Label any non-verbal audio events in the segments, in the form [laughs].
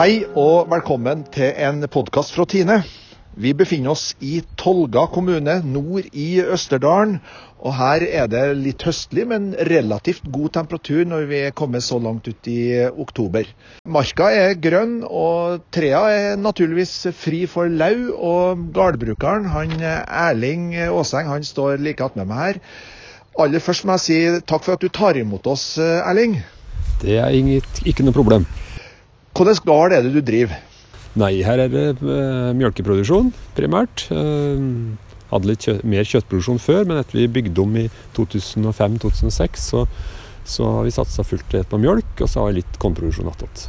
Hei og velkommen til en podkast fra Tine. Vi befinner oss i Tolga kommune nord i Østerdalen. Og her er det litt høstlig, men relativt god temperatur når vi er kommet så langt ut i oktober. Marka er grønn, og trea er naturligvis fri for lau. Og gårdbrukeren, han Erling Aaseng, han står like attmed meg her. Aller først må jeg si takk for at du tar imot oss, Erling. Det er ikke noe problem. Hvilken skal er det du driver? Nei, her er det uh, mjølkeproduksjon primært. Uh, hadde litt kjø mer kjøttproduksjon før, men etter vi bygde om i 2005-2006, så, så, har vi satsa fullt på mjølk, og så har vi litt kornproduksjon attåt.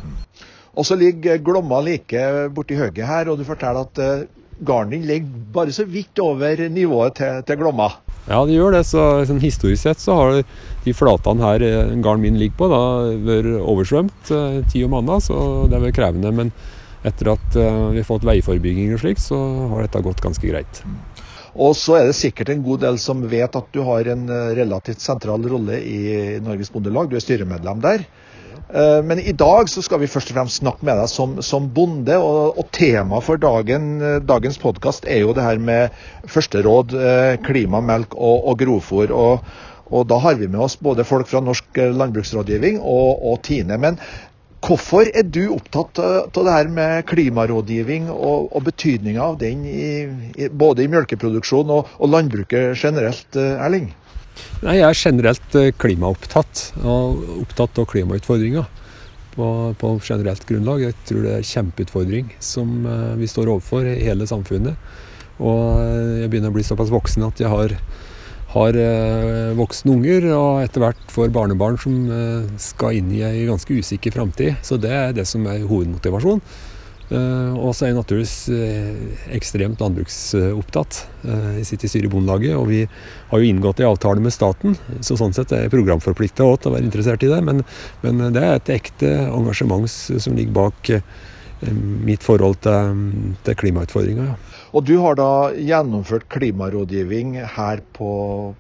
Og så ligger Glomma like borti høyet her, og du forteller at uh, garden ligger bare så vidt over nivået til, til Glomma. Ja, det gjør det. så sånn Historisk sett så har de flatene her garden min ligger på, da vært oversvømt uh, tid om annen, så det har vært krevende. Men etter at uh, vi har fått veiforbygging og slikt, så har dette gått ganske greit. Og så er det sikkert en god del som vet at du har en relativt sentral rolle i Norges Bondelag. Du er styremedlem der. Men i dag så skal vi først og fremst snakke med deg som, som bonde, og, og temaet for dagen, dagens podkast er jo det her med førsteråd, klima, melk og, og grovfôr. Og, og, da har vi med oss både folk fra Norsk landbruksrådgivning og, og Tine. Men hvorfor er du opptatt av det her med klimarådgivning og, og betydninga av den i, i, både i melkeproduksjon og landbruket generelt, Erling? Nei, Jeg er generelt klimaopptatt, og opptatt av klimautfordringer på, på, generelt grunnlag. Jeg tror det er en kjempeutfordring som vi står overfor i hele samfunnet. Og jeg begynner å bli såpass voksen at jeg har, har voksne unger, og etter hvert får barnebarn som skal inn i ei ganske usikker framtid. Så det er det som er hovedmotivasjonen. Uh, og så er jeg naturligvis uh, ekstremt landbruksopptatt. Jeg sitter i styret i Bondelaget, og vi har jo inngått en avtale med staten. Så sånn sett er jeg programforplikta til å være interessert i det. Men, men, det er et ekte engasjement som ligger bak mitt forhold til, til klimautfordringa. Ja. Og du har da gjennomført klimarådgivning her på,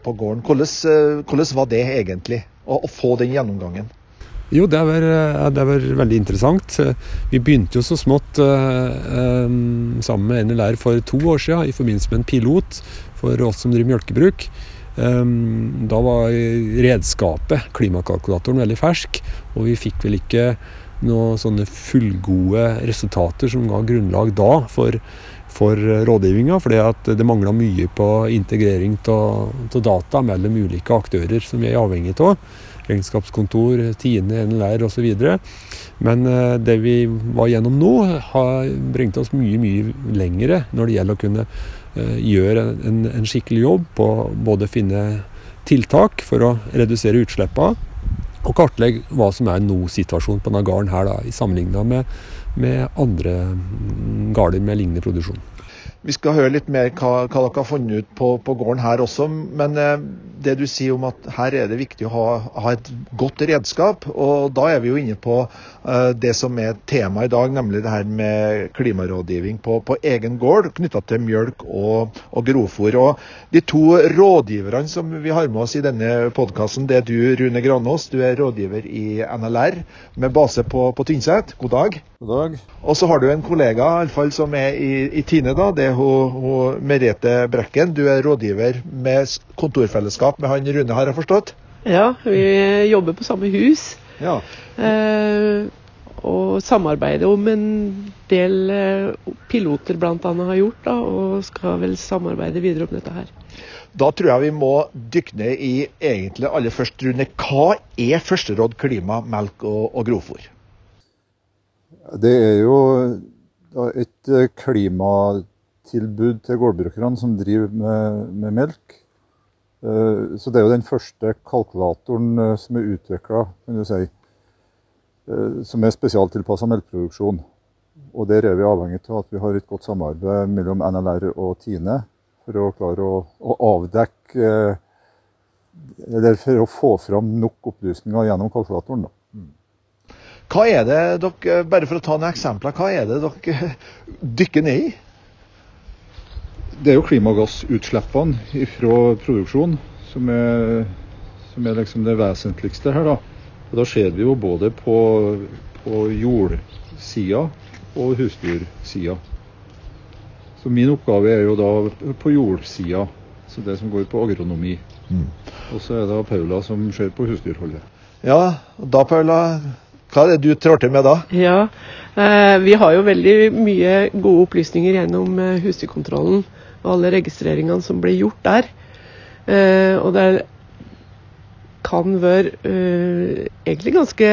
på gården. Hvordan, hvordan, var det egentlig, å få den gjennomgangen? Jo, det var, det var, veldig interessant. Vi begynte jo så smått uh, um, sammen med NLR for to år siden i forbindelse med en pilot for oss som driver mjølkebruk. Um, da var redskapet, klimakalkulatoren, veldig fersk, og vi fikk vel ikke noen sånne fullgode resultater som ga grunnlag da for, for rådgivninga. For det mangla mye på integrering av data mellom ulike aktører som vi er avhengig av regnskapskontor, Tine, NLR osv. Men det vi var gjennom nå, har bringt oss mye mye lengre når det gjelder å kunne gjøre en, en skikkelig jobb på både finne tiltak for å redusere utslippene, og kartlegge hva som er nå-situasjonen på denne gården her, i sammenligna med, med andre gårder med lignende produksjon. Vi skal høre litt mer hva, hva dere har funnet ut på, på, gården her også. Men eh, det du sier om at her er det viktig å ha, ha, et godt redskap, og da er vi jo inne på eh, det som er temaet i dag, nemlig det her med klimarådgivning på, på egen gård knytta til mjølk og, og grovfôr. Og de to rådgiverne som vi har med oss i denne podkasten, det er du Rune Granås. Du er rådgiver i NLR med base på, på Tynset. God dag. God dag. Og så har du en kollega i alle fall, som er i, i Tine. da, det er hun, hun Merete Brekken. Du er rådgiver med kontorfellesskap med han Rune, har jeg forstått? Ja, vi jobber på samme hus. Ja. Eh, og samarbeider om en del eh, piloter bl.a. har gjort, da, og skal vel samarbeide videre om dette her. Da tror jeg vi må dykke ned i egentlig aller først, Rune. Hva er førsteråd klima, melk og, og grovfôr? Det er jo et klimatilbud til gårdbrukerne som driver med, med, melk. Så det er jo den første kalkulatoren som er utvikla, si, som er spesialtilpassa melkeproduksjon. Og der er vi avhengig av at vi har et godt samarbeid mellom NLR og Tine for å klare å, å avdekke Eller for å få fram nok opplysninger gjennom kalkulatoren. da. Hva er det dere, bare for å ta noen eksempler, hva er det dere [laughs] dykker ned i? Det er jo klimagassutslippene fra produksjon som er, som er liksom det vesentligste her. Da. Og da ser vi jo både på, på jordsida og husdyrsida. Så min oppgave er jo da på jordsida, så det som går på agronomi. Mm. Og så er det Paula som ser på husdyrholdet. Ja, og da Paula, hva er det du trår til med da? Ja, eh, vi har jo veldig mye gode opplysninger gjennom eh, husdyrkontrollen og alle registreringene som blir gjort der. Eh, og det kan være egentlig ganske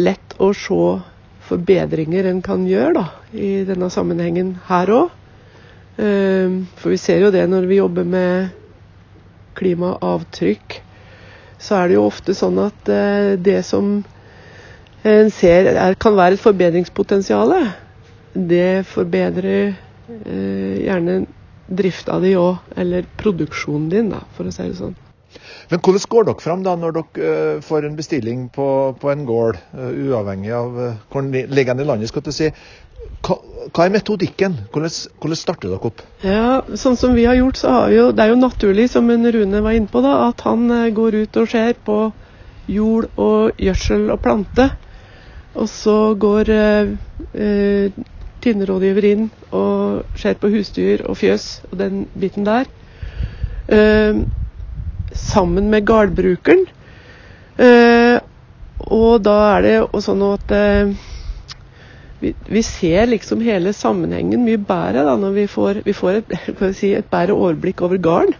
lett å se forbedringer en kan gjøre da, i denne sammenhengen her òg. For vi ser jo det når vi jobber med klimaavtrykk, så er det jo ofte sånn at det som en ser er, kan være et forbedringspotensial, det forbedrer eh, gjerne drifta di òg, eller produksjonen din, da, for å si det sånn. Men hvordan går dere fram da når dere eh, får en bestilling på, på en gård, eh, uavhengig av uh, hvor den ligger i landet? skal du si. Hva, hva er metodikken? Hvordan, hvordan starter dere opp? Ja, sånn som vi har gjort, så har vi jo Det er jo naturlig, som Rune var inne på, da, at han eh, går ut og ser på jord og gjødsel og plante. Og så går eh, eh, tinnerådgiver inn og ser på husdyr og fjøs og den biten der. Eh, sammen med gårdbrukeren. Eh, og da er det sånn at eh, vi, vi ser liksom hele sammenhengen mye bedre da, når vi får, vi får et, [laughs] si, et, bedre overblikk over gården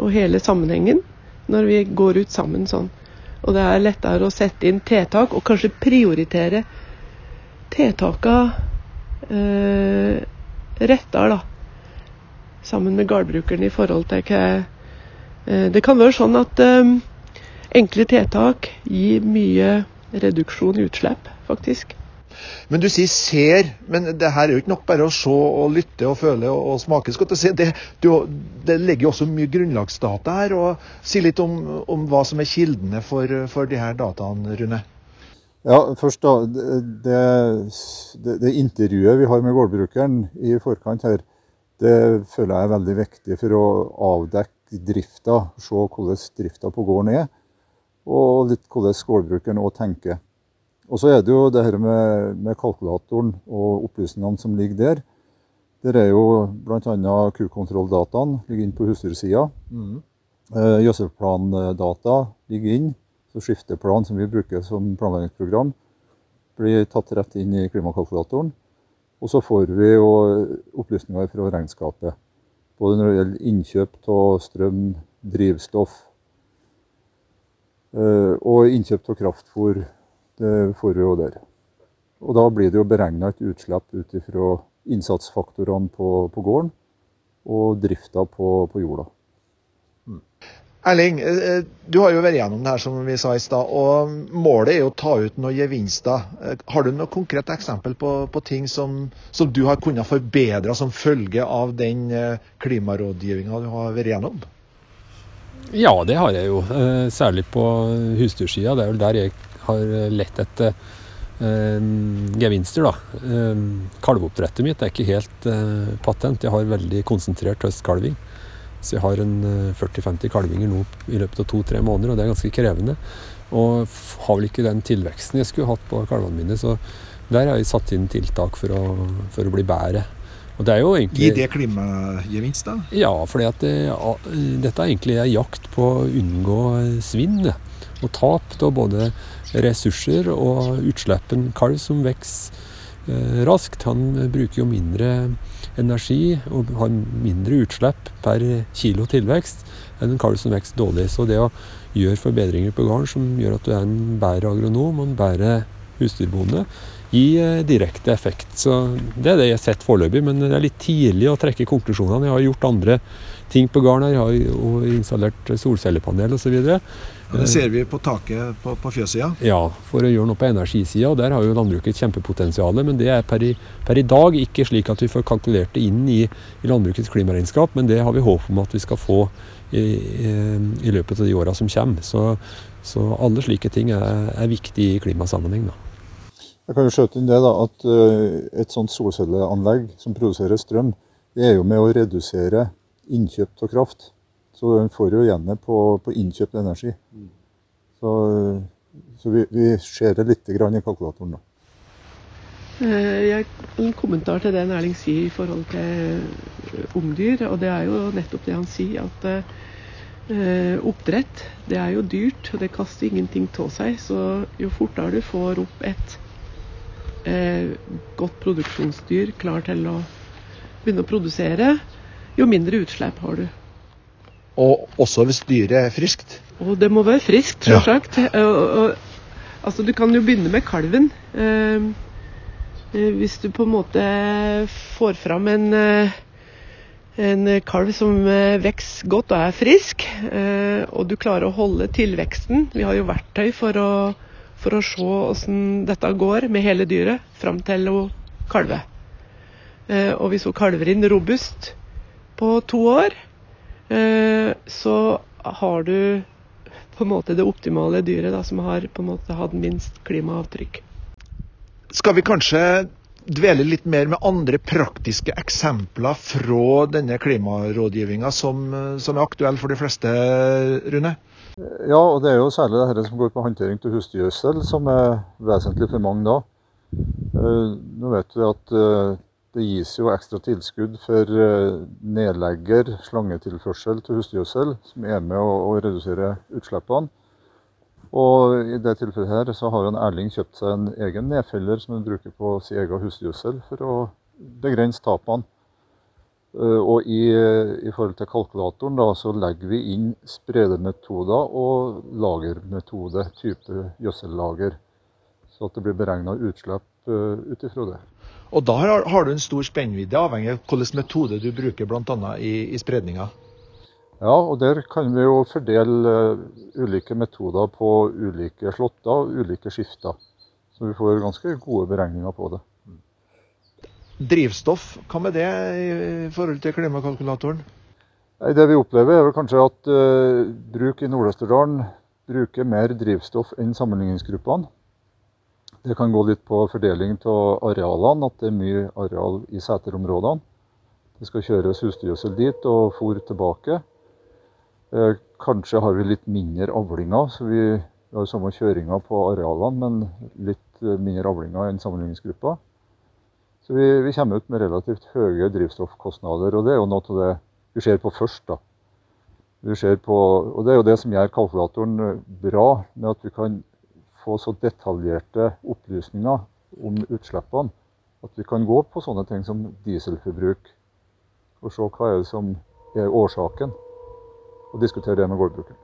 og hele sammenhengen når vi går ut sammen sånn. Og det er lettere å sette inn tiltak og kanskje prioritere tiltakene eh, rettere, da. Sammen med gårdbrukeren i forhold til hva eh, Det kan være sånn at eh, enkle tiltak gir mye reduksjon i utslipp, faktisk. Men du sier ser, men det her er jo ikke nok bare å se og lytte og føle og, og smake. Det, du, det ligger jo også mye grunnlagsdata her. og Si litt om, om hva som er kildene for, for de her dataene, Rune. Ja, først da, det, det, det, intervjuet vi har med gårdbrukeren i forkant her, det føler jeg er veldig viktig for å avdekke drifta, se hvordan drifta på gården er, og litt hvordan gårdbrukeren òg tenker. Og så er det jo det her med, med kalkulatoren og opplysningene som ligger der. Der er jo bl.a. kukontrolldataen ligger inn på husdyrsida. Mm. Eh, Gjødselplandata ligger inn. Så skifteplan, som vi bruker som planleggingsprogram, blir tatt rett inn i klimakalkulatoren. Og så får vi jo opplysninger fra regnskapet. Både når det gjelder innkjøp av strøm, drivstoff eh, og innkjøp av kraftfôr det får vi jo der. Og da blir det jo beregna et utslipp ut ifra innsatsfaktorene på, på, gården og drifta på, på jorda. Mm. Erling, eh, eh, du har jo vært gjennom det her som vi sa i stad, og målet er jo å ta ut noen gevinster. Eh, har du noe konkret eksempel på, på ting som, som, du har kunnet forbedre som følge av den klimarådgivninga du har vært gjennom? Ja, det har jeg jo. Særlig på husdyrsida. Det er vel der jeg har lett etter eh, gevinster. da. Eh, kalveoppdrettet mitt er ikke helt eh, patent. Jeg har veldig konsentrert høstkalving. Så jeg har en 40-50 kalvinger nå i løpet av to-tre måneder, og det er ganske krevende. Og har vel ikke den tilveksten jeg skulle hatt på kalvene mine. Så der har jeg satt inn tiltak for å, for å bli bedre. Og det er jo egentlig... Gir det klimagevinst, da? Ja, for det, dette er egentlig en jakt på å unngå svinn og tap av både ressurser og utslipp. En kalv som vokser eh, raskt, han bruker jo mindre energi og har mindre utslipp per kilo tilvekst enn en kalv som vokser dårlig. Så det å gjøre forbedringer på gården som gjør at du er en bedre agronom og en bedre husdyrbonde, gir eh, direkte effekt. Så Det er det jeg har sett foreløpig, men det er litt tidlig å trekke konklusjonene. Jeg har gjort andre ting på gården. her. har jo installert solcellepanel osv. Ja, det ser vi på taket på, på fjøssida. Ja, for å gjøre noe på energisida. og Der har jo landbruket et kjempepotensial. Men det er per i, per i, dag ikke slik at vi får kalkulert det inn i, i landbrukets klimaregnskap. Men det har vi håp om at vi skal få i, i, i løpet av de åra som kommer. Så, så, alle slike ting er, er viktig i klimasammenheng. da. Jeg kan jo skjøte inn det da, at uh, Et sånt solcelleanlegg som produserer strøm, det er jo med å redusere innkjøp av kraft. Så den får jo igjen det på, på innkjøpt energi. Så, så vi, vi, ser det litt i kalkulatoren, da. Eh, jeg, en kommentar til det Erling sier i forhold til eh, ungdyr. Og det er jo nettopp det han sier, at eh, oppdrett det er jo dyrt, og det kaster ingenting av seg. Så jo fortere du får opp et eh, godt produksjonsdyr klar til å begynne å produsere, jo mindre utslipp har du. Og også hvis dyret er friskt. Og det må være friskt, selvsagt. Ja. Altså, du kan jo begynne med kalven. Eh, eh, hvis du på en måte får fram en, eh, en kalv som eh, vokser godt og er frisk, eh, og du klarer å holde tilveksten Vi har jo verktøy for å, for å se hvordan dette går med hele dyret fram til hun kalver. Eh, og hvis hun kalver inn robust på to år, eh, så har du på en måte det optimale dyret da, som har på en måte hatt minst klimaavtrykk. Skal vi kanskje dvele litt mer med andre praktiske eksempler fra denne klimarådgivninga som, som er aktuell for de fleste, Rune? Ja, og det er jo særlig det her som går på håndtering av husdyrgjødsel som er vesentlig for mange da. Eh, Nå vet vi at eh, det gis jo ekstra tilskudd for eh, nedlegger, slangetilførsel til husdyrgjødsel, som er med å, å redusere utslippene. Og i det tilfellet her så har en Erling kjøpt seg en egen nedfeller som han bruker på sin egen husdyrgjødsel for å begrense tapene. Eh, Og i, i forhold til kalkulatoren da, så legger vi inn spredemetoder og lagermetode, type gjødsellager. Så at det blir beregna utslipp uh, ut ifra det. Og da har, har du en stor spennvidde, avhengig av hvilken metode du bruker bl.a. I, i spredninga. Ja, og der kan vi jo fordele eh, ulike metoder på ulike slåtter og ulike skifter. Så vi får ganske gode beregninger på det. Drivstoff, hva med det i forhold til klimakalkulatoren? Det vi opplever er vel kanskje at eh, bruk i Nord-Østerdalen bruker mer drivstoff enn sammenligningsgruppene. Det kan gå litt på fordeling av arealene, at det er mye areal i seterområdene. Det skal kjøres husdyrgjødsel dit og fôr tilbake. Eh, kanskje har vi litt mindre avlinger, så vi har samme kjøringa på arealene, men litt eh, mindre avlinger enn sammenligningsgruppa. Så vi, vi kommer ut med relativt høye drivstoffkostnader, og det er jo noe av det vi ser på først. da. Vi ser på, og Det er jo det som gjør kalkulatoren eh, bra, med at vi kan få så detaljerte opplysninger om utslippene at vi kan gå på sånne ting som dieselforbruk og se hva er det som er årsaken, og diskutere det med gårdbrukeren.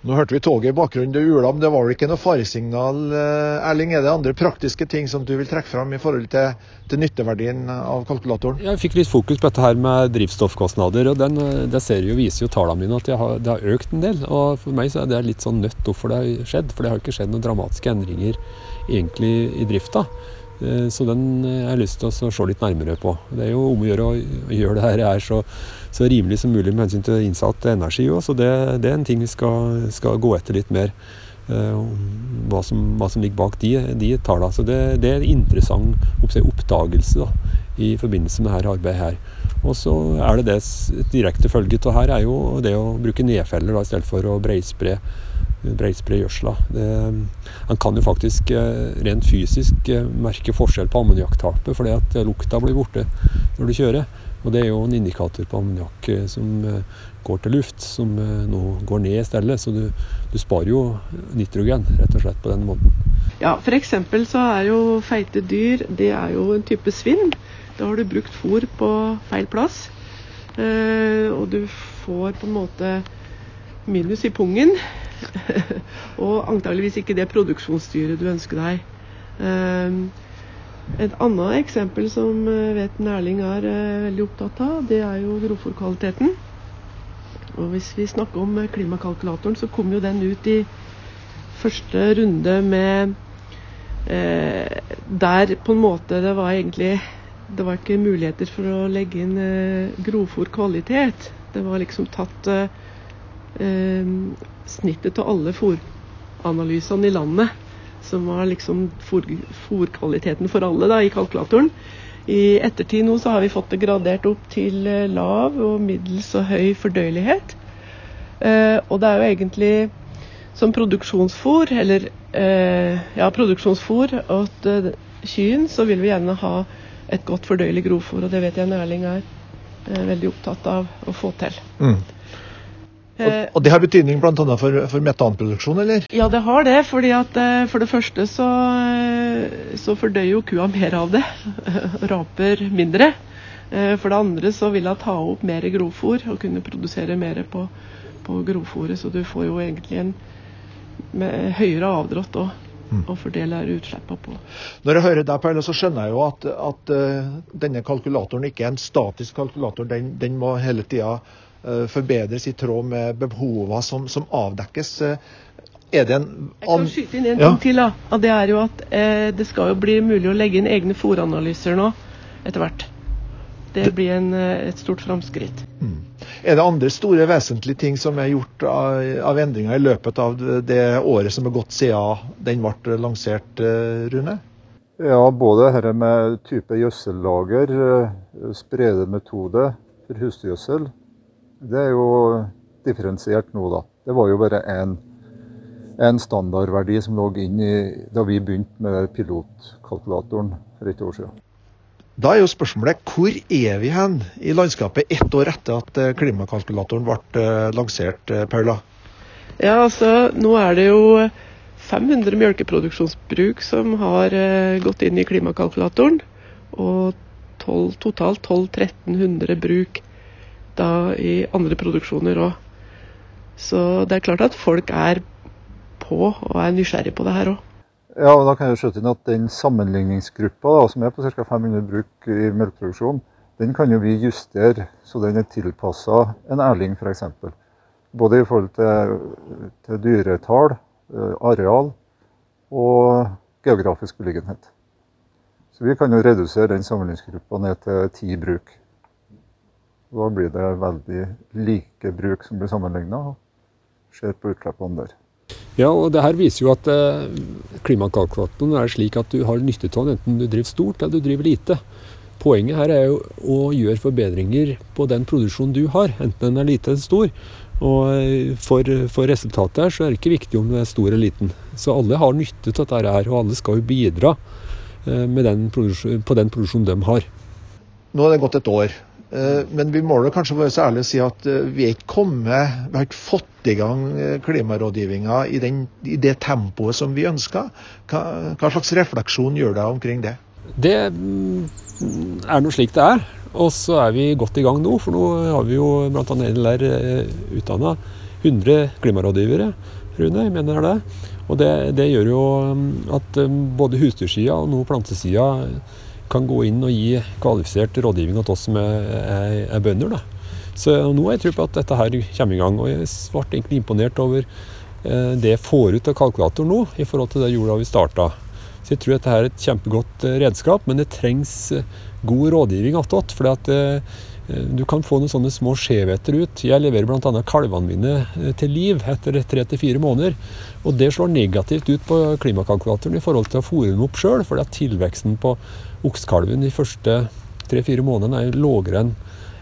Nå hørte vi toget i bakgrunnen, det ula, men det var vel ikke noe faresignal. eh, Erling, er det andre praktiske ting som du vil trekke fram i forhold til, til nytteverdien av kalkulatoren? Jeg fikk litt fokus på dette her med drivstoffkostnader, og den, eh, det jo, viser jo tallene mine at har, det har økt en del. Og for meg så er det litt sånn nødt hvorfor det har skjedd, for det har ikke skjedd noen dramatiske endringer egentlig i drifta. Eh, Så den eh, har jeg lyst til å se litt nærmere på. Det er jo om å gjøre å gjøre det her er så, så rimelig som mulig med hensyn til innsatt energi òg, så det, det er en ting vi skal, skal gå etter litt mer. eh, Hva som, hva som ligger bak de, de tallene. Så det, det er en interessant oppdagelse da, i forbindelse med dette arbeidet her. Og så er det det direkte følge av her er jo det å bruke nedfeller da, i stedet for å breispre breispre gjødsla. Det- Han kan jo faktisk eh, rent fysisk eh, merke forskjell på ammoniakktapet, fordi at eh, lukta blir borte når du kjører. Og det er jo en indikator på ammoniakk eh, som eh, går til luft, som eh, nå går ned i stedet. Så du, du sparer jo nitrogen, rett og slett, på den måten. Ja, F.eks. så er jo feite dyr det er jo en type svinn. Da har du brukt fôr på feil plass. Eh, og du får på en måte minus i pungen. [laughs] og antageligvis ikke det produksjonsdyret du ønsker deg. Eh, et annet eksempel som jeg vet Nærling er eh, veldig opptatt av, det er jo grovfòrkvaliteten. Og hvis vi snakker om eh, klimakalkulatoren, så kom jo den ut i første runde med eh, Der på en måte det var egentlig Det var ikke muligheter for å legge inn eh, grovfòrkvalitet. Det var liksom tatt eh, eh, snittet av alle fòranalysene i landet, som var liksom fòrkvaliteten for alle da, i kalkulatoren. I ettertid nå så har vi fått det gradert opp til eh, lav og middels og høy fordøyelighet. Eh, og det er jo egentlig som produksjonsfôr, eller eh, ja, produksjonsfôr, at eh, kyen, så vil vi gjerne ha et godt fordøyelig grovfôr. Og det vet jeg Erling er eh, veldig opptatt av å få til. Mm. Eh, Og, og det har betydning bl.a. For, for metanproduksjon, eller? Ja, det har det. fordi at eh, For det første så, eh, så fordøyer jo kua mer av det. [laughs] Raper mindre. For det andre så vil hun ta opp mer grovfòr og kunne produsere mer på, på grovfòret. Så du får jo egentlig en høyere avdrått òg. Mm. Og fordeler utslippene på. Når jeg hører deg, Perle, så skjønner jeg jo at, at denne kalkulatoren ikke er en statisk kalkulator. Den, den må hele tida forbedres i tråd med behovene som, som avdekkes. Eh, Er det en Jeg kan skyte inn en Ja. ting til. da. Det er jo at eh, det skal jo bli mulig å legge inn egne fòranalyser nå etter hvert. Det blir en, eh, et stort framskritt. Mm. Er det andre store vesentlige ting som er gjort av, av endringer i løpet av det året som er gått siden den ble lansert, eh, Rune? Ja, både dette med type gjødsellager, eh, spredemetode for husdyrgjødsel, det er jo differensiert nå, da. Det var jo bare én en standardverdi som lå inn i da vi begynte med pilotkalkulatoren for et år siden. Da er jo spørsmålet hvor er vi hen i landskapet ett år etter at eh, klimakalkulatoren ble eh, lansert, eh, Paula? Ja, altså nå er det jo 500 melkeproduksjonsbruk som har gått inn i klimakalkulatoren. Og 12, totalt 1200-1300 bruk da i andre produksjoner òg. Så det er klart at folk er på og er nysgjerrig på det her òg. Ja, og da kan jeg skjøte inn at Den sammenligningsgruppa da, som er på ca. 500 bruk i melkeproduksjon, den kan jo vi justere så den er tilpassa en Erling f.eks. Både i forhold til, til dyretall, eh, areal og geografisk beliggenhet. Så vi kan jo redusere den sammenligningsgruppa ned til ti bruk. Da blir det veldig like bruk som blir sammenligna, og ser på utslippene der. Ja, og det her viser jo at eh, klimakalkulatoren er slik at du har nytte av den enten du driver stort eller du driver lite. Poenget her er jo å gjøre forbedringer på den produksjonen du har, enten den er lite eller stor. Og eh, for, for resultatet her så er det ikke viktig om du er stor eller liten. Så alle har nytte av dette her, og alle skal jo bidra eh, med den på den produksjonen de har. Nå har det gått et år. Eh, Men vi må da kanskje være så ærlige og si at eh, vi er ikke kommet Vi har ikke fått i gang eh, klimarådgivninga i, i det tempoet som vi ønsker. Hva, hva slags refleksjon gjør deg omkring det? Det mm, er nå slik det er. Og så er vi godt i gang nå, for nå har vi jo bl.a. NLR utdanna 100 klimarådgivere. Rune, jeg mener det. Og det, det gjør jo mm, at mm, både husdyrsida og nå plantesida kan gå inn og gi kvalifisert rådgivning til oss som er, er, er bønder. Da. Så nå har jeg tro på at dette her kommer i gang. Og jeg ble egentlig imponert over eh, det jeg får ut av kalkulatoren nå, i forhold til det jeg vi starta. Så jeg tror dette er et kjempegodt eh, redskap, men det trengs eh, god rådgivning attåt. For at eh, du kan få noen sånne små skjevheter ut. Jeg leverer bl.a. kalvene mine eh, til liv etter tre til fire måneder. Og det slår negativt ut på klimakalkulatoren i forhold til å fôre dem opp sjøl, fordi at tilveksten på oksekalven de første tre-fire månedene er lavere enn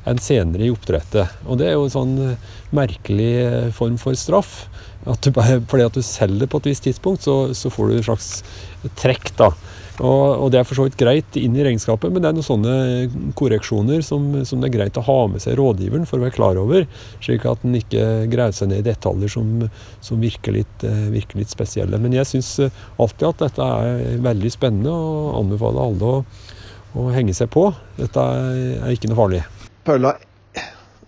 enn senere i oppdrettet. Og det er jo en sånn eh, merkelig eh, form for straff. At du bare, fordi at du selger på et visst tidspunkt, så, så får du et slags trekk. da. Og, og Det er for så vidt greit inn i regnskapet, men det er noen sånne korreksjoner som, som det er greit å ha med seg rådgiveren for å være klar over, slik at en ikke graver seg ned i detaljer som, som virker, litt, eh, virker litt spesielle. Men jeg syns alltid at dette er veldig spennende, og anbefaler alle å, å henge seg på. Dette er, ikke noe farlig.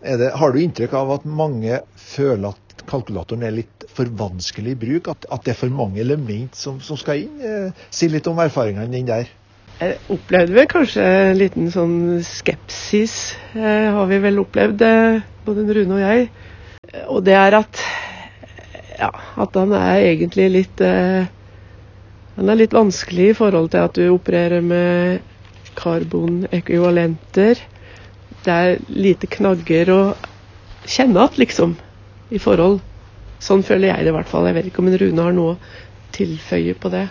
Er det, har du inntrykk av at mange føler at kalkulatoren er litt for vanskelig i bruk? At, at det er for mange element som, som skal inn? Eh, si litt om erfaringene dine der. Jeg opplevde vel kanskje en liten sånn skepsis, eh, har vi vel opplevd, eh, både Rune og jeg. Eh, Og det er at ja, at han er egentlig litt eh, Han er litt vanskelig i forhold til at du opererer med karbonekvivalenter. Det er lite knagger å kjenne igjen, liksom, i forhold. Sånn føler jeg det i hvert fall. Jeg vet ikke om Rune har noe å tilføye på det.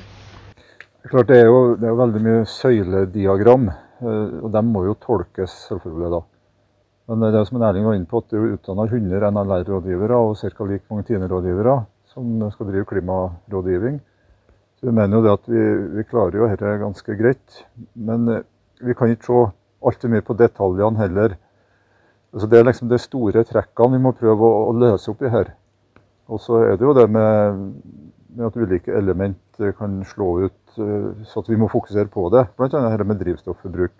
Klart det er jo, det er jo veldig mye søylediagram, eh, og de må jo tolkes selvfølgelig da. Men det er som Erling var inne på, at du utdanner 100 NLR-rådgivere og ca. like mange TINE-rådgivere som skal drive klimarådgivning. Så Vi mener jo det at vi, vi klarer jo dette ganske greit. Men eh, vi kan ikke se altfor mye på detaljene heller. Altså Det er liksom de store trekkene vi må prøve å, å løse opp i her. Og så er det jo det med, med at ulike element kan slå ut, eh, så at vi må fokusere på det. Bl.a. dette med drivstofforbruk.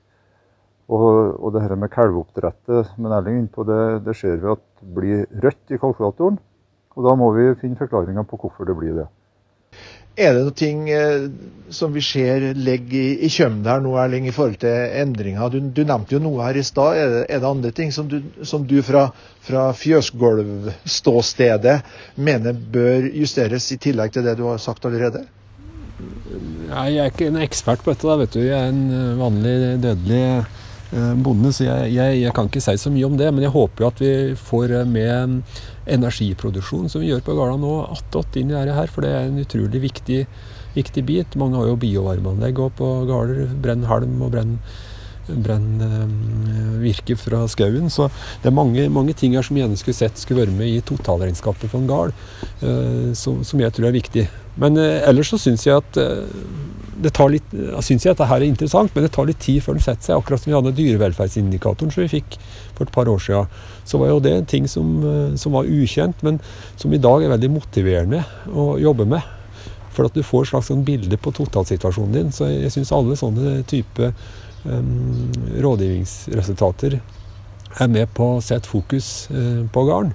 Og, og det her med kalveoppdrettet som Erling er inne på, det, det ser vi at blir rødt i kalkulatoren. Og da må vi finne forklaringer på hvorfor det blir det. Er det noe eh, som vi ser ligger i, i kjømmen her nå, Erling, i forhold til endringer? Du, du nevnte jo noe her i stad. Er, er det andre ting som du, som du fra, fra fjøsgulvståstedet mener bør justeres, i tillegg til det du har sagt allerede? Nei, jeg er ikke en ekspert på dette. da, vet du. Jeg er en eh, vanlig dødelig eh, bonde, så jeg, jeg, jeg kan ikke si så mye om det. Men jeg håper jo at vi får eh, med energiproduksjon, som vi gjør på Garda nå, attåt inn i dette her. For det er en utrolig viktig, viktig bit. Mange har jo biovarmeanlegg òg på gårder. Brenn halm og brenn brenn eh, virke fra skauen. Så det er mange, mange ting her som jeg skulle sett skulle være med i totalregnskapet for en gard, eh, som, som jeg tror er viktig. Men eh, ellers så syns jeg at det tar litt, synes jeg at dette er interessant, men det tar litt tid før den setter seg. Akkurat som vi hadde dyrevelferdsindikatoren som vi fikk for et par år siden. Så var jo det ting som, eh, som var ukjent, men som i dag er veldig motiverende å jobbe med. For at du får et slags sånn bilde på totalsituasjonen din. Så jeg syns alle sånne type um, rådgivningsresultater er med på å sette fokus uh, på garn.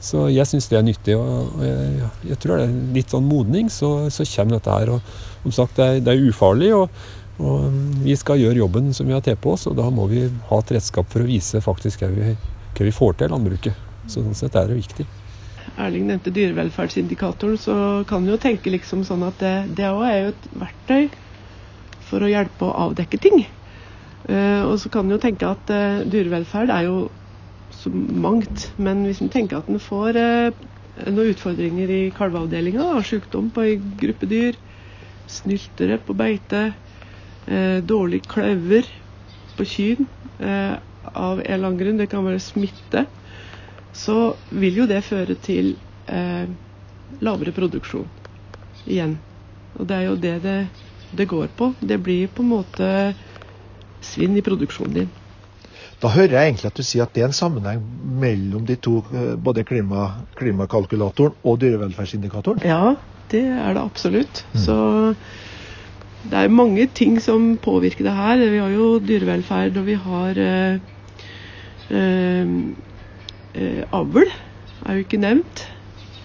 Så jeg syns det er nyttig. Og, jeg, jeg tror det er litt sånn modning, så, så kommer dette her. Og som sagt, det er, det er ufarlig. Og, og vi skal gjøre jobben som vi har til på oss, og da må vi ha et redskap for å vise faktisk hva vi, hva vi får til landbruket. Så sånn sett er det viktig. Erling nevnte dyrevelferdsindikatoren, så kan du jo tenke liksom sånn at det, òg er jo et verktøy for å hjelpe å avdekke ting. Uh, og så kan du jo tenke at uh, dyrevelferd er jo så mangt, men hvis en tenker at en får uh, noen utfordringer i kalveavdelinga, sykdom på ei gruppe dyr, snyltere på beite, dårlig kløver på kyn eh, av en eller annen grunn, det kan være smitte, så vil jo det føre til eh, lavere produksjon igjen. Og det er jo det, det det går på. Det blir på en måte svinn i produksjonen din. Da hører jeg egentlig at du sier at det er en sammenheng mellom de to, eh, både klima, klimakalkulatoren og dyrevelferdsindikatoren. Ja, det er det absolutt. Så det er mange ting som påvirker det her. Vi har jo dyrevelferd, og vi har eh, avl, er jo ikke nevnt.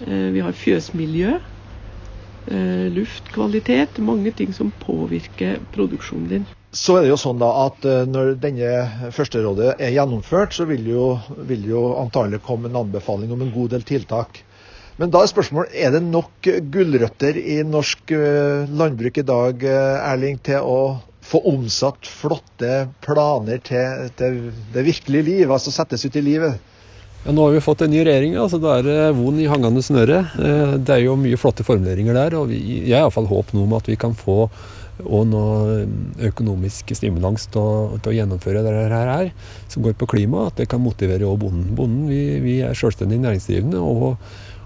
Eh, vi har fjøsmiljø, eh, luftkvalitet. Mange ting som påvirker produksjonen din. Så er det jo sånn da at eh, når denne førsterådet er gjennomført, så vil jo, vil jo antagelig komme en anbefaling om en god del tiltak. Men da er spørsmålet er det nok gulrøtter i norsk eh, landbruk i dag, eh, Erling, til å få omsatt flotte planer til, det virkelige liv, altså settes ut i livet? Ja, nå har vi fått en ny regjering, altså da er det von i hangende snøre. Eh, Det er jo mye flotte formuleringer der, og jeg har iallfall håp nå om at vi kan få og noe økonomisk stimulans til å, til å gjennomføre det her, her som går på klima, at det kan motivere bonden. Bonden vi, vi er selvstendig næringsdrivende og,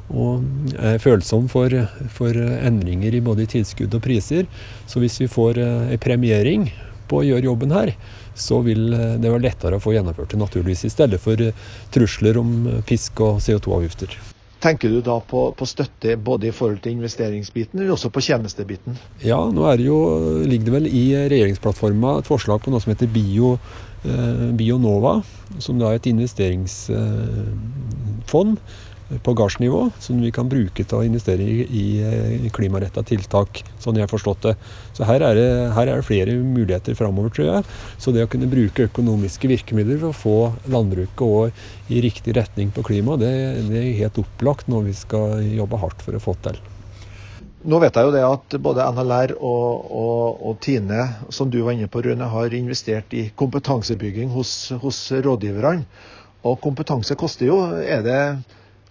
og er følsom for, for endringer i både tilskudd og priser. Så hvis vi får eh, en premiering på å gjøre jobben her, så vil eh, det være lettere å få gjennomført det naturligvis, i stedet for eh, trusler om eh, pisk og CO2-avgifter. Tenker du da på, på støtte både i forhold til investeringsbiten, eller også på tjenestebiten? Ja, nå det jo, ligger det vel i regjeringsplattforma et forslag på noe som heter Bio, eh, Bionova, som da er et investeringsfond på gardsnivå, som vi kan bruke til å investere i, i, i klimaretta tiltak, sånn jeg har forstått det. Så her er det, her er det flere muligheter framover, tror jeg. Så det å kunne bruke økonomiske virkemidler for å få landbruket og i riktig retning på klima, det, det er helt opplagt når vi skal jobbe hardt for å få til. Nå vet jeg jo det at både NLR og, og, og Tine, som du var inne på, Rune, har investert i kompetansebygging hos, hos rådgiverne. Og kompetanse koster jo. Er det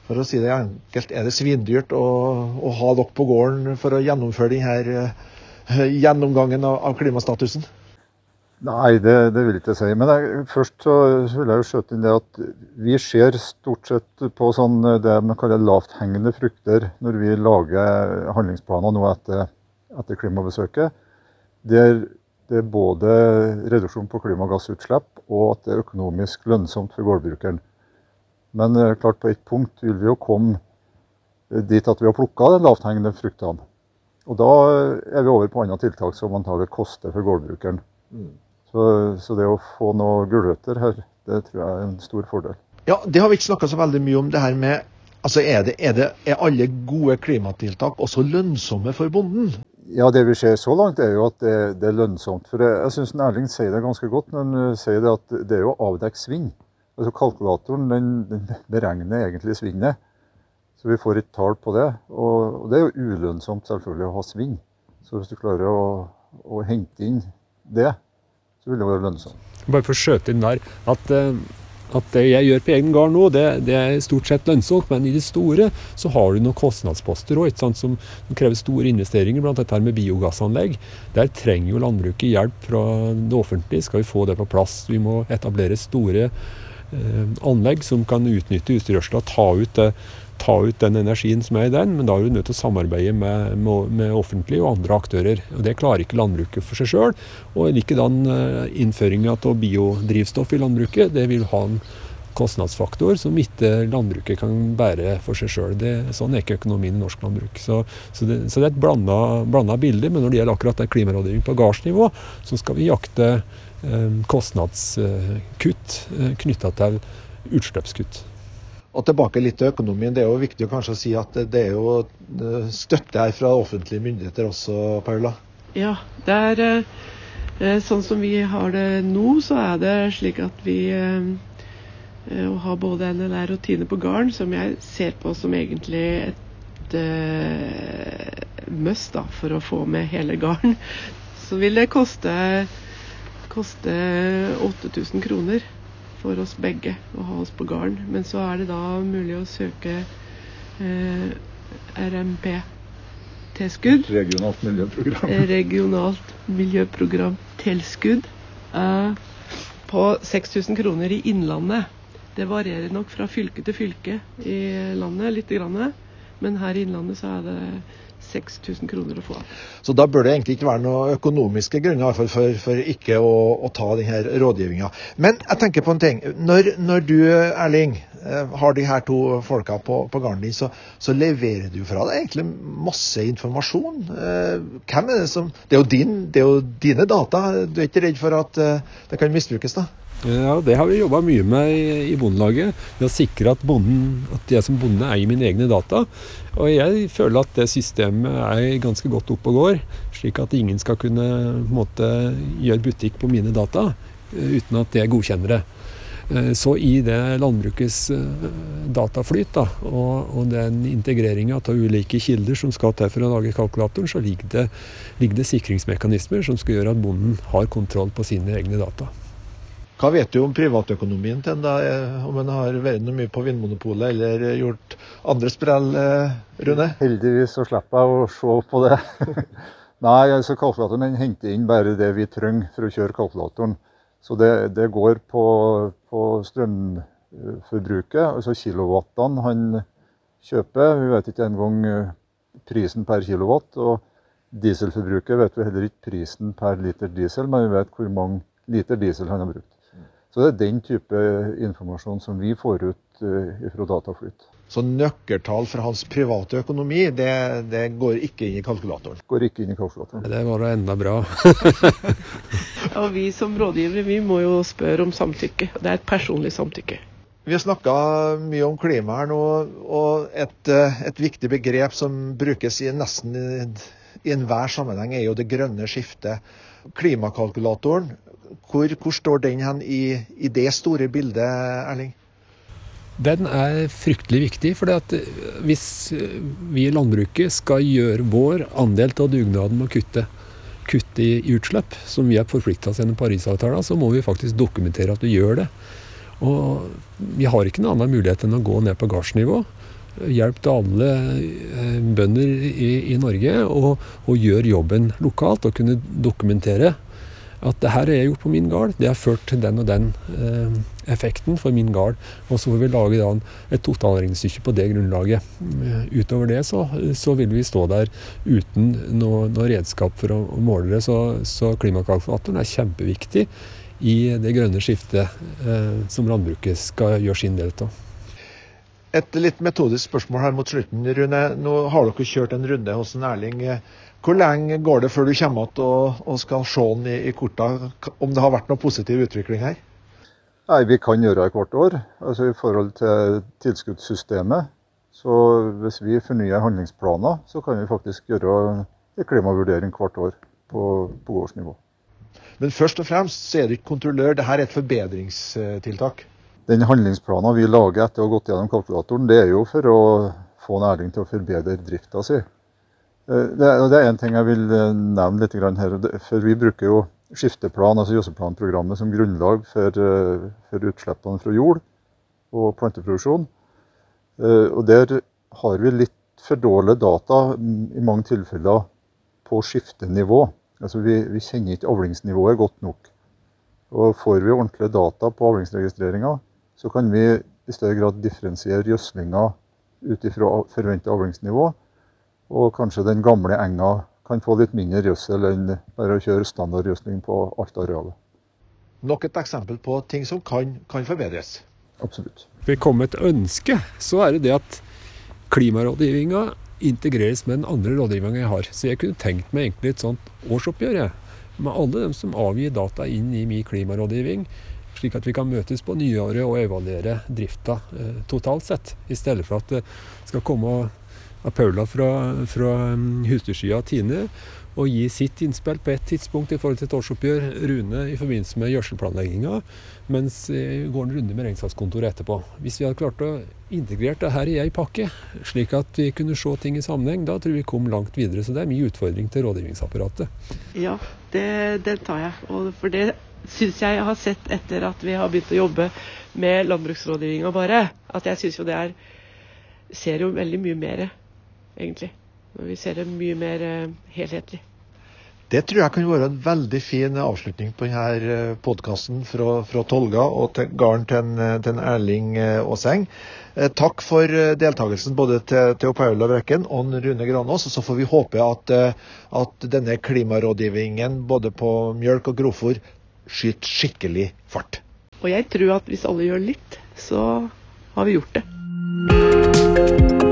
for å si det enkelt, er det svindyrt å, å ha dere på gården for å gjennomføre denne uh, gjennomgangen av, av klimastatusen? Nei, det, det vil jeg ikke si. Men jeg, først så vil jeg jo skjøte inn det at vi ser stort sett på sånn det man kaller lavthengende frukter når vi lager handlingsplaner nå etter etter klimabesøket, der det er både reduksjon på klimagassutslipp og at det er økonomisk lønnsomt for gårdbrukeren. Men eh, klart på ett punkt vil vi jo komme dit at vi har plukka den lavthengende fruktene. Og da er vi over på andre tiltak som antagelig koster for gårdbrukeren. Mm. Så, så, det å få noen gulrøtter her, det tror jeg er en stor fordel. Ja, Det har vi ikke snakka så veldig mye om. det her med, altså er, det, er, det, er alle gode klimatiltak også lønnsomme for bonden? Ja, Det vi ser så langt, er jo at det, det er lønnsomt. For Jeg, jeg syns Erling sier det ganske godt når han sier det at det er jo avdekket sving. Altså Kalkulatoren den, den beregner egentlig svinnet. Så vi får et tall på det. Og, og det er jo ulønnsomt selvfølgelig å ha sving. Så hvis du klarer å, å hente inn det, så vil det være lønnsomt. Bare for å skjøte inn der at, eh, at det jeg gjør på egen gård nå, det, det, er stort sett lønnsomt. Men i det store så har du noen kostnadsposter òg, som krever store investeringer. Blant dette her med biogassanlegg. Der trenger jo landbruket hjelp fra det offentlige. Skal vi få det på plass? Vi må etablere store anlegg som kan utnytte utstyrsgjødsla, ta ut ta ut den energien som er i den, men da er du nødt til å samarbeide med, med, med offentlige og andre aktører. og Det klarer ikke landbruket for seg sjøl. Og likedan eh, innføringa av biodrivstoff i landbruket, det vil ha en kostnadsfaktor som ikke landbruket kan bære for seg sjøl. Sånn er ikke økonomien i norsk landbruk. Så, så, det, så det, er et blanda, bilde. Men når det gjelder akkurat klimarådgivning på gardsnivå, så skal vi jakte eh, kostnadskutt eh, knytta til utslippskutt. Og tilbake litt til økonomien. Det er jo viktig å kanskje si at det er jo eh, støtte her fra offentlige myndigheter også, Paula? Ja, det er eh, sånn som vi har det nå, så er det slik at vi har å ha både NLR og Tine på gården, som jeg ser på som egentlig et uh, must da, for å få med hele gården, så vil det koste, koste 8000 kroner for oss begge å ha oss på gården. Men så er det da mulig å søke eh, RMP-tilskudd. Regionalt miljøprogram. Regionalt miljøprogram-tilskudd eh, på 6000 kroner i Innlandet. Det varierer nok fra fylke til fylke i landet lite grann. Men her i Innlandet så er det 6000 kroner å få. Så da bør det egentlig ikke være noen økonomiske grunner for, for, for ikke å, å ta denne rådgivninga. Men jeg tenker på en ting. Når, når du, Erling, eh, har de her to folka på, på gården din, så, så, leverer du fra deg egentlig masse informasjon. Eh, hvem er det som Det er jo, din, det er jo dine data. Du er ikke redd for at eh, det kan misbrukes, da? Ja, Det har vi jobba mye med i, Bondelaget. Ved å sikre at, at jeg som bonde eier mine egne data. Og jeg føler at det systemet er ganske godt oppe og går. Slik at ingen skal kunne måte, gjøre butikk på mine data eh, uten at jeg godkjenner det. Eh, så i det landbrukets eh, dataflyt da, og, og den integreringa av ulike kilder som skal til for å lage kalkulatoren, så ligger det, ligger det sikringsmekanismer som skal gjøre at bonden har kontroll på sine egne data. Hva vet du om privatøkonomien til da, eh, om en har vært noe mye på Vinmonopolet eller gjort andre sprell, eh, Rune? Heldigvis så slipper jeg å se på det. [laughs] Nei, altså kalkulatoren henter inn bare det vi trenger for å kjøre kalkulatoren. Så det, det går på, på, strømforbruket, altså kilowattene han kjøper. Vi vet ikke engang eh, prisen per kilowatt. Og dieselforbruket vet vi heller ikke prisen per liter diesel, men vi vet hvor mange liter diesel han har brukt. Så det er den type informasjon som vi får ut uh, fra Dataflyt. Så nøkkeltall fra hans private økonomi, det, det, går ikke inn i kalkulatoren? Går ikke inn i kalkulatoren. Det var da enda bra. [laughs] og vi som rådgivere vi må jo spørre om samtykke. Det er et personlig samtykke. Vi har snakka mye om klima her nå, og et, eh, et viktig begrep som brukes i nesten i enhver sammenheng, er jo det grønne skiftet. Klimakalkulatoren hvor, hvor står den hen i, i, det store bildet, Erling? Den er fryktelig viktig. For hvis vi i landbruket skal gjøre vår andel av dugnaden med å kutte, kutte i, i utslipp, som vi har forplikta oss gjennom Parisavtalen, så må vi faktisk dokumentere at vi gjør det. Og vi har ikke noen annen mulighet enn å gå ned på gardsnivå. Hjelp til alle eh, bønder i, i Norge og, og gjøre jobben lokalt og kunne dokumentere at det her er gjort på min gard, det har ført til den og den eh, effekten for min gard. Og så får vi lage da et totalregnestykke på det grunnlaget. Eh, utover det så, så, vil vi stå der uten noe, noe redskap for å, å måle det. Så, så, klimakalkulatoren er kjempeviktig i det grønne skiftet eh, som landbruket skal gjøre sin del av. Et litt metodisk spørsmål her mot slutten, Rune. Nå har dere kjørt en runde hos en Erling. Hvor lenge går det før du kommer tilbake og, og, skal se den i, i korta, om det har vært noe positiv utvikling her? Nei, Vi kan gjøre det hvert år. Altså I forhold til tilskuddssystemet. Så hvis vi fornyer handlingsplaner, så kan vi faktisk gjøre en klimavurdering hvert år på, på gårdsnivå. Men først og fremst så er du ikke kontrollør, dette er et forbedringstiltak? Den handlingsplanen vi lager etter å ha gått gjennom kalkulatoren, det er jo for å få næring til å forbedre drifta si. Eh, det er en ting jeg vil eh, nevne litt her. For vi bruker jo skifteplan, altså gjødselplanprogrammet, som grunnlag for, eh, for, utslippene fra jord og planteproduksjon. Og der har vi litt for dårlige data i mange tilfeller på skiftenivå. Altså vi, vi kjenner ikke avlingsnivået godt nok. Og får vi ordentlige data på avlingsregistreringa, så kan vi i større grad differensiere gjødslinga ut ifra forventa avlingsnivå. Og kanskje den gamle enga kan få litt mindre gjødsel enn bare å kjøre standardgjødsling på alt arealet. Nok et eksempel på ting som kan, kan forbedres. Absolutt. Vil det komme et ønske, så er det det at klimarådgivninga integreres med den andre rådgivninga jeg har. Så jeg kunne tenkt meg egentlig et sånt årsoppgjør jeg, med alle dem som avgir data inn i min klimarådgivning slik at vi kan møtes på nyåret og evaluere drifta eh, totalt sett. I stedet for at det skal komme av Paula fra, fra mm, Tine og gi sitt innspill på et tidspunkt i forhold til et årsoppgjør. Rune i forbindelse med gjødselplanlegginga, mens vi går en runde med regnskapskontoret etterpå. Hvis vi hadde klart å integrere det her i ei pakke, slik at vi kunne se ting i sammenheng, da tror vi kom langt videre. Så det er mye utfordring til rådgivningsapparatet. Ja, det, det tar jeg. Og for det syns jeg har sett etter at vi har begynt å jobbe med landbruksrådgivninga bare, at jeg syns jo det er Ser jo veldig mye mer, egentlig. Når vi ser det mye mer uh, helhetlig. Det tror jeg kan være en veldig fin avslutning på denne eh, podkasten fra, fra, Tolga og til gården til, til en Erling Aaseng. Eh, takk for deltakelsen både til, til Paula Brekken og Rune Granås. og Så får vi håpe at, at denne klimarådgivningen både på mjølk og grovfòr skyter skikkelig fart. Og jeg tror at hvis alle gjør litt, så har vi gjort det.